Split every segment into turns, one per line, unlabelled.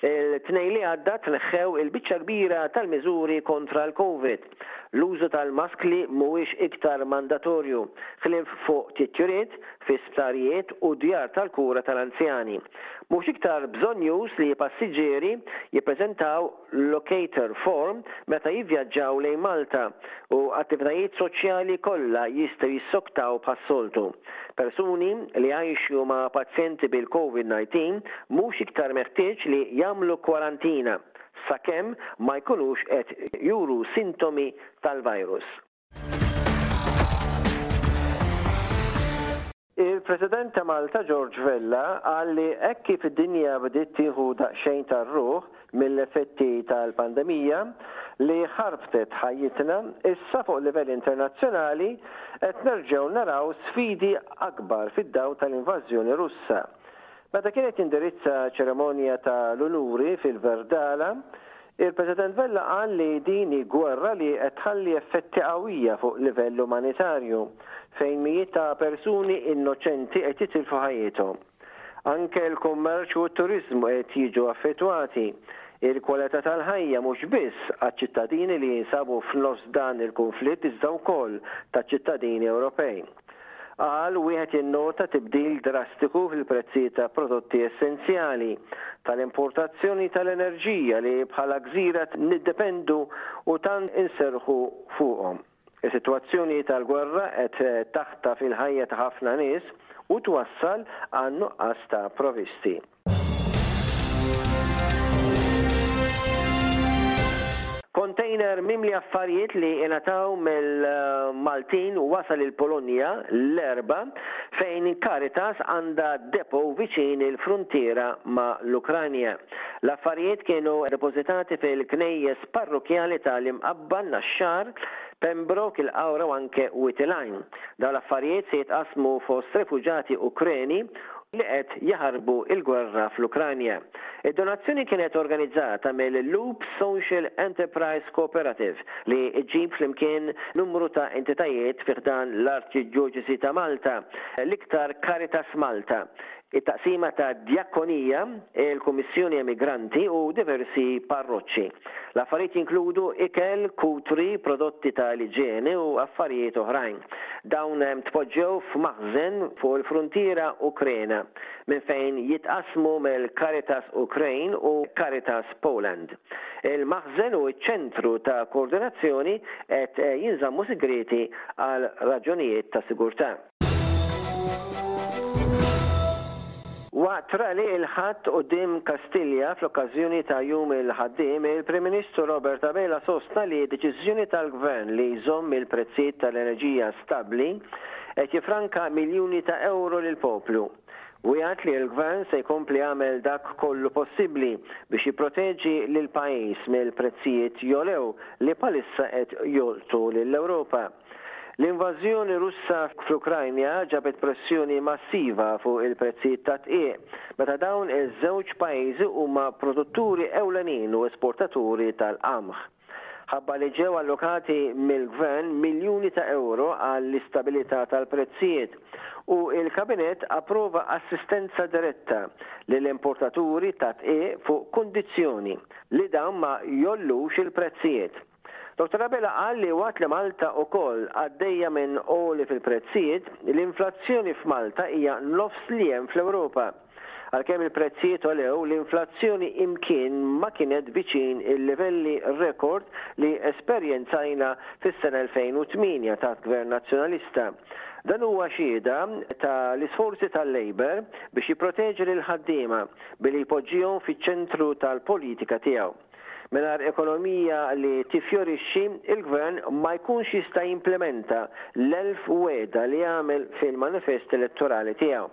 Il-Tnejn li għadda tneħħew il-biċċa kbira tal-miżuri kontra l-Covid. L-użu tal-maskli mhuwiex iktar mandatorju, ħlief fuq titjuriet, fi sptarijiet u djar tal-kura tal-anzjani. Mhux iktar bżonjuż li passiġġieri jippreżentaw locator form meta jivvjaġġaw lejn Malta u attivitajiet soċjali kollha jistgħu jissoktaw bħas-soltu. Persuni li jgħixu ma' pazjenti bil-COVID-19 mhux iktar meħtieġ li jagħmlu kwarantina sakemm ma jkunux qed juru sintomi tal-virus. Il-President ta' Malta George Vella qal li hekk kif id-dinja bdiet tieħu daqsxejn tar-ruħ mill-effetti tal-pandemija li ħarbtet ħajjitna, issa fuq livell internazzjonali qed nerġgħu naraw sfidi akbar fid-dawl tal-invażjoni Russa. Meta kien qed jindirizza ċeremonja ta' l-unuri fil-Verdala, Il-President Vella qal li din hi gwerra li qed tħalli effetti qawwija fuq livell umanitarju, fejn mijiet ta' persuni innoċenti qed jitilfu ħajjithom. Anke l-kummerċ u t-turiżmu qed jiġu affettwati. Il-kwalità tal-ħajja mhux biss għaċ-ċittadini li jinsabu f'nofs dan il-kunflitt iżda wkoll taċ-ċittadini Ewropej. Qal, Wieħed jinnota tibdil drastiku fil-prezzijiet ta' prodotti essenzjali, tal-importazzjoni tal-enerġija li bħala gżira niddependu u tant inserrħu fuqhom. Is-sitwazzjoni tal-gwerra qed taħtaf il-ħajja ta' ħafna nies u twassal għan-nuqqas ta' provisti. Kontejner mimli affarijiet li ingħataw mill-Maltin wasal il-Polonja l-Erbgħa fejn Caritas għandha depot viċin il-fruntiera ma' l-Ukranja. L-affarijiet kienu depożitati fil-knejjes parrukjali ta' l-Imqabba, Naxxar, Pembroke, il-Qawra u anke Witilajn. Dawn l-affarijiet se jitqassmu fost refuġati Ukreni li qed jaħarbu l-gwerra fl-Ukranja. Id-donazzjoni kienet organizzata mill-Loop Social Enterprise Cooperative li ġġib flimkien numru ta' entitajiet fi ħdan l-Arċidjoċesi ta' Malta, l-iktar Caritas Malta, it-Taqsima tad-Djakonija, il-Kummissjoni Emigranti u diversi parroċċi. L-affarijiet jinkludu ikel, kutri, prodotti ta' l-iġene u affarijiet oħrajn. Dawn tpoġġew f'maħżen fuq il-fruntiera Ukrena minn fejn jitqassmu mill-Caritas Ukraine u Caritas Poland. Il-maħżen u ċ-ċentru ta' koordinazzjoni qed jinżammu sigrieti għal raġunijiet ta' sigurtà. Waqt rally il-Ħadd quddiem Kastilja fl-okkażjoni ta' Jum il-Ħaddiem, il-Prim Ministru Robert Abela sostna li d-deċiżjoni tal-Gvern li jżomm il-prezzijiet tal-enerġija stabbli qed jiffranka miljuni ta' ewro lill-poplu. Wiegħed li l-Gvern se jkompli jagħmel dak kollu possibbli biex jipproteġi lill-pajjiż mill-prezzijiet jogħlew li bħalissa qed jolqtu lill-Ewropa. L-invażjoni Russa fl-Ukrajna ġabet pressjoni massiva fuq il-prezzijiet tad-dqiq, meta dawn iż-żewġ pajjiżi huma produtturi ewlenin u esportaturi tal-qamħ. Ħabba li ġew allokati mill-Gvern miljuni ta' ewro għall-istabilità tal-prezzijiet u l-Kabinett approva assistenza diretta lill-importaturi tad-dqiq fuq kundizzjoni li dawn ma jgħollux il-prezzijiet. Dottor Abela qal li waqt li Malta ukoll għaddejja minn għoli fil-prezzijiet, l-inflazzjoni f'Malta hija nofs li hemm fl-Ewropa. Għalkemm il-prezzijiet għolew, l-inflazzjoni imkien ma kienet viċin il-livelli rekord li esperjenzajna fis-sena 2008 taħt Gvern Nazzjonalista. Dan huwa xhieda ta' l-isforzi tal-Labour biex jipproteġi lill-ħaddiema billi jpoġġihom fiċ-ċentru tal-politika tiegħu. Mingħajr ekonomija li tiffjorixxi, il-Gvern ma jkunx jista' jimplimenta l-elf wegħda li għamel fil-manifest elettorali tiegħu.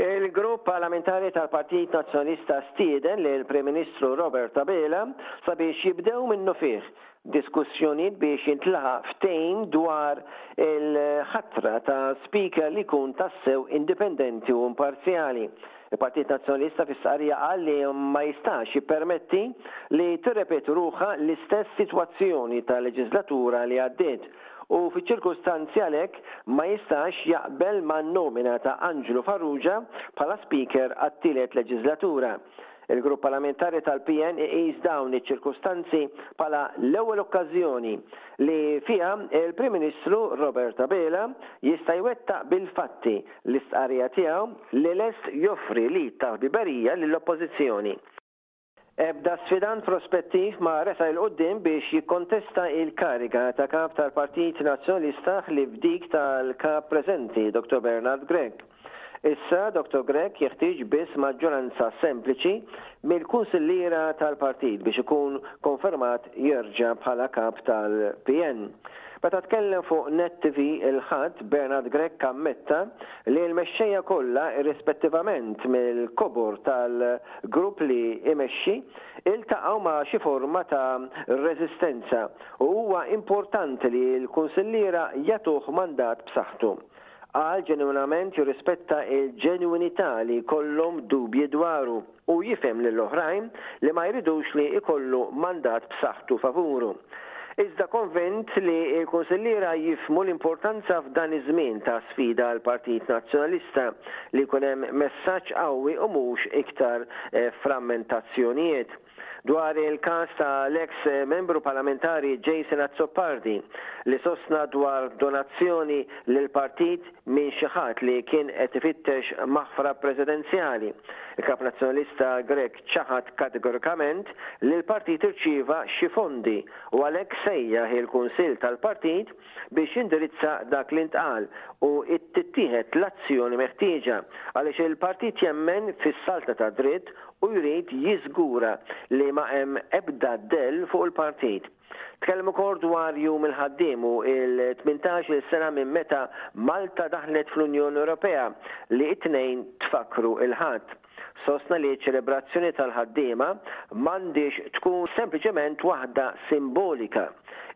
Il-Grupp Parlamentari tal-Partit Nazzjonalista stieden lill-Prim Ministru Robert Abela sabiex jibdew minnufih Diskussjonijiet biex jintlaħaq ftehim dwar il-ħatra ta' Speaker li jkun tassew indipendenti u imparzjali. Il-Partit Nazzjonalista fi stqarrija qal li ma jistax jippermetti li tirrepeti ruħha l-istess sitwazzjoni tal-leġislatura li għaddiet u fiċ-ċirkustanzi għalhekk ma jistax jaqbel man-nomina ta' Anġlu Farrugia bħala Speaker għat-tielet leġislatura. Il-Grupp Parlamentari tal-PN iqis dawn iċ-ċirkustanzi bħala l-ewwel okkażjoni li fiha l-Prim Ministru Robert Abela jista' jwettaq bil-fatti l-istqarrija tiegħu li lest joffri l-id ta' ħbiberija lill-Oppożizzjoni. Ebda sfidant prospettiv ma resaq 'il quddiem biex jikkontesta l-kariga ta' Kap tal-Partit Nazzjonalista ħlief dik tal-Kap preżenti, Dottor Bernard Grech. Issa Dottor Grech jeħtieġ biss maġġoranza sempliċi mill-kunsilliera tal-partit biex ikun konfermat jerġa' bħala Kap tal-PN. Meta tkellem fuq Net TV il-Ħadd, Bernard Grech ammetta li l-mexxejja kollha irrispettivament mill-kobor tal-grupp li imexxi iltaqgħu ma' xi forma ta' reżistenza u huwa importanti li l-kunsilliera jagħtuh mandat b'saħħtu. Qal ġenwinament jirrispetta l-ġenwinità li jkollhom dubji dwaru u jifhem lil oħrajn li ma jridux li jkollu mandat b'saħħtu favuru. Iżda konvint li l-kunsilliera jifhmu l-importanza f'dan iż-żmien ta' sfida għall-Partit Nazzjonalista li jkun hemm messaġġ qawwi u mhux iktar frammentazzjonijiet. dwar il-każ ta' l-eks Membru Parlamentari Jason Azzopardi li sostna dwar donazzjoni lill-Partit minn xi ħadd li kien qed ifittex maħfra Presidenzjali, il-Kap Nazzjonalista Grech ċaħad kategorikament li l-Partit irċieva xi fondi u għalhekk sejjaħ il-Kunsill tal-Partit biex jindirizza dak li ntqal u tittieħed l-azzjoni meħtieġa għaliex il-Partit jemmen fis-saltna tad-dritt u jrid jiżgura li ma hemm ebda dell fuq il-Partit. Tkellem ukoll dwar Jum il-Ħaddiem u l-tmintax-il sena minn meta Malta daħlet fl-Unjoni Ewropea li t-Tnejn tfakkru l-Ħadd. sostna li ċ-ċelebrazzjoni tal-ħaddiema m'għandhiex tkun sempliċement waħda simbolika.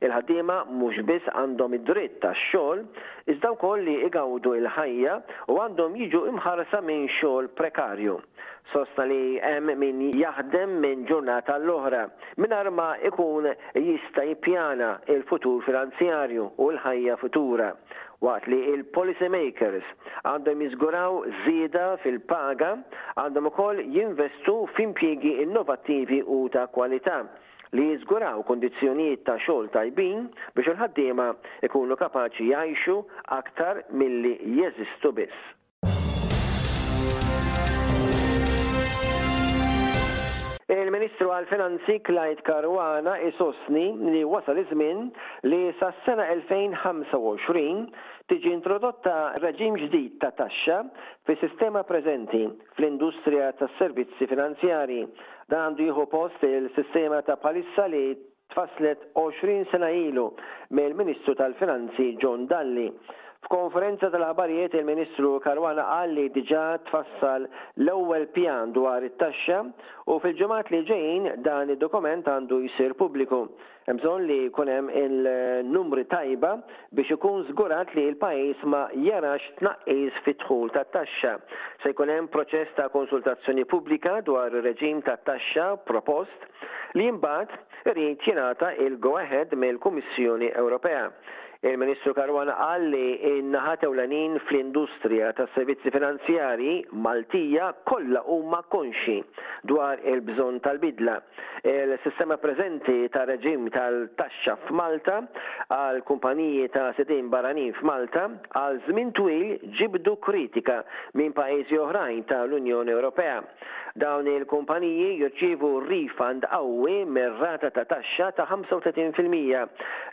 Il-ħaddiema mhux biss għandhom id-dritt għax-xogħol, iżda wkoll li igawdu l-ħajja u għandhom jiġu imħarsa minn xogħol prekarju. Sostna li hemm min jaħdem minn ġurnata għall-oħra, mingħajr ma jkun jista' jippjana l-futur finanzjarju u l-ħajja futura, waqt li l-policy makers għandhom jiżguraw żieda fil-paga, għandhom ukoll jinvestu f'impjiegi innovattivi u ta' kwalità, li jiżguraw kundizzjonijiet ta' xogħol tajbin biex il-ħaddiema jkunu kapaċi jgħixu aktar milli jeżistu biss. Il-Ministru għall-Finanzi Clyde Caruana isostni li wasal iż-żmien li sas-sena 2025 tiġi introdotta reġim ġdid ta' taxxa fis-sistema preżenti fl-industrija tas-servizzi finanzjarji. Dan għandu jieħu post il-sistema ta' bħalissa li tfasslet 20 sena ilu mill-Ministru tal-Finanzi John Dalli. F'konferenza tal-aħbarijiet il-Ministru Caruana qal li diġà tfassal l-ewwel pjan dwar it-taxxa u fil-ġimgħat li ġejjin dan id-dokument għandu jsir pubbliku. Hemm bżonn li jkun hemm il-numri tajba Biex ikun żgurat li l-pajjiż ma jarax tnaqqis fid-dħul tat-taxxa, se jkun hemm proċess ta' konsultazzjoni pubblika dwar ir-reġim tat-taxxa propost, li imbagħad irid jingħata l-go ahead mill-Kummissjoni Ewropea. Il-Ministru Caruana qal li n-naħat ewlenin fl-industrija tas-servizzi finanzjarji Maltija kollha huma konxji dwar il-bżonn tal-bidla. Il-sistema preżenti ta' reġim tal-taxxa f'Malta għal kumpaniji ta' sidien barranin f'Malta għal żmien twil ġibdu kritika minn pajjiżi oħrajn ta' l-Unjoni Ewropea. Dawn il-kumpaniji jirċievu refund qawwi mir-rata ta' taxxa ta' 35 fil-mija,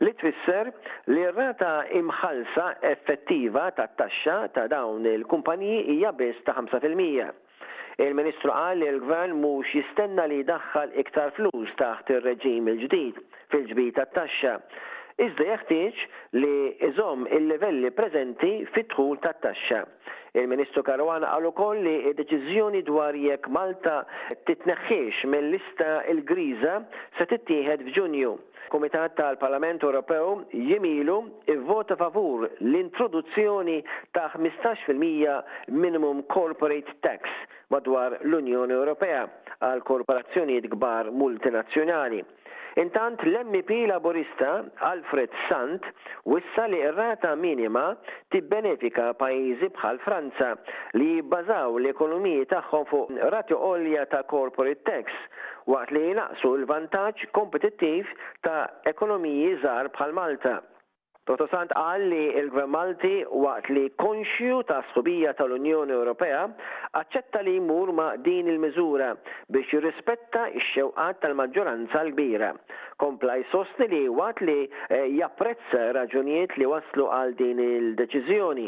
li tfisser li r-rata imħallsa effettiva tat-taxxa ta' dawn il-kumpaniji hija biss ta' 5 fil-mija. Il-Ministru qal li l-Gvern mhux jistenna li jdaħħal iktar flus taħt ir-reġim il-ġdid fil-ġbir tat-taxxa, iżda jeħtieġ li iżomm il-livelli preżenti fid-dħul tat-taxxa. Il-Ministru Caruana qal ukoll li d-deċiżjoni dwar jekk Malta titneħħiex mil-lista l-griża se tittieħed f'Ġunju. Kumitat tal-Parlament Ewropew jiem ilu vvota favur l-introduzzjoni ta' ħmistax fil-mija minimum corporate tax madwar l-Unjoni Ewropea għal korporazzjonijiet kbar multinazzjonali. Intant l-MEP Laburista Alfred Sant wissa li r-rata minima tibbenefika pajjiżi bħal Franza li jibbażaw l-ekonomiji tagħhom fuq rati għolja ta' corporate tax. waqt li jnaqqsu l-vantaġġ kompetittiv ta' ekonomiji żgħar bħal Malta. Dottor Sant qal li l-Gvern Malti, waqt li konxju tas-sħubija tal-Unjoni Ewropea, aċċetta li jmur ma' din il-miżura biex jirrispetta x-xewqat tal-maġġoranza l-kbira. Kompla jsostni li waqt li japprezza r-raġunijiet li wasslu għal din il-deċiżjoni,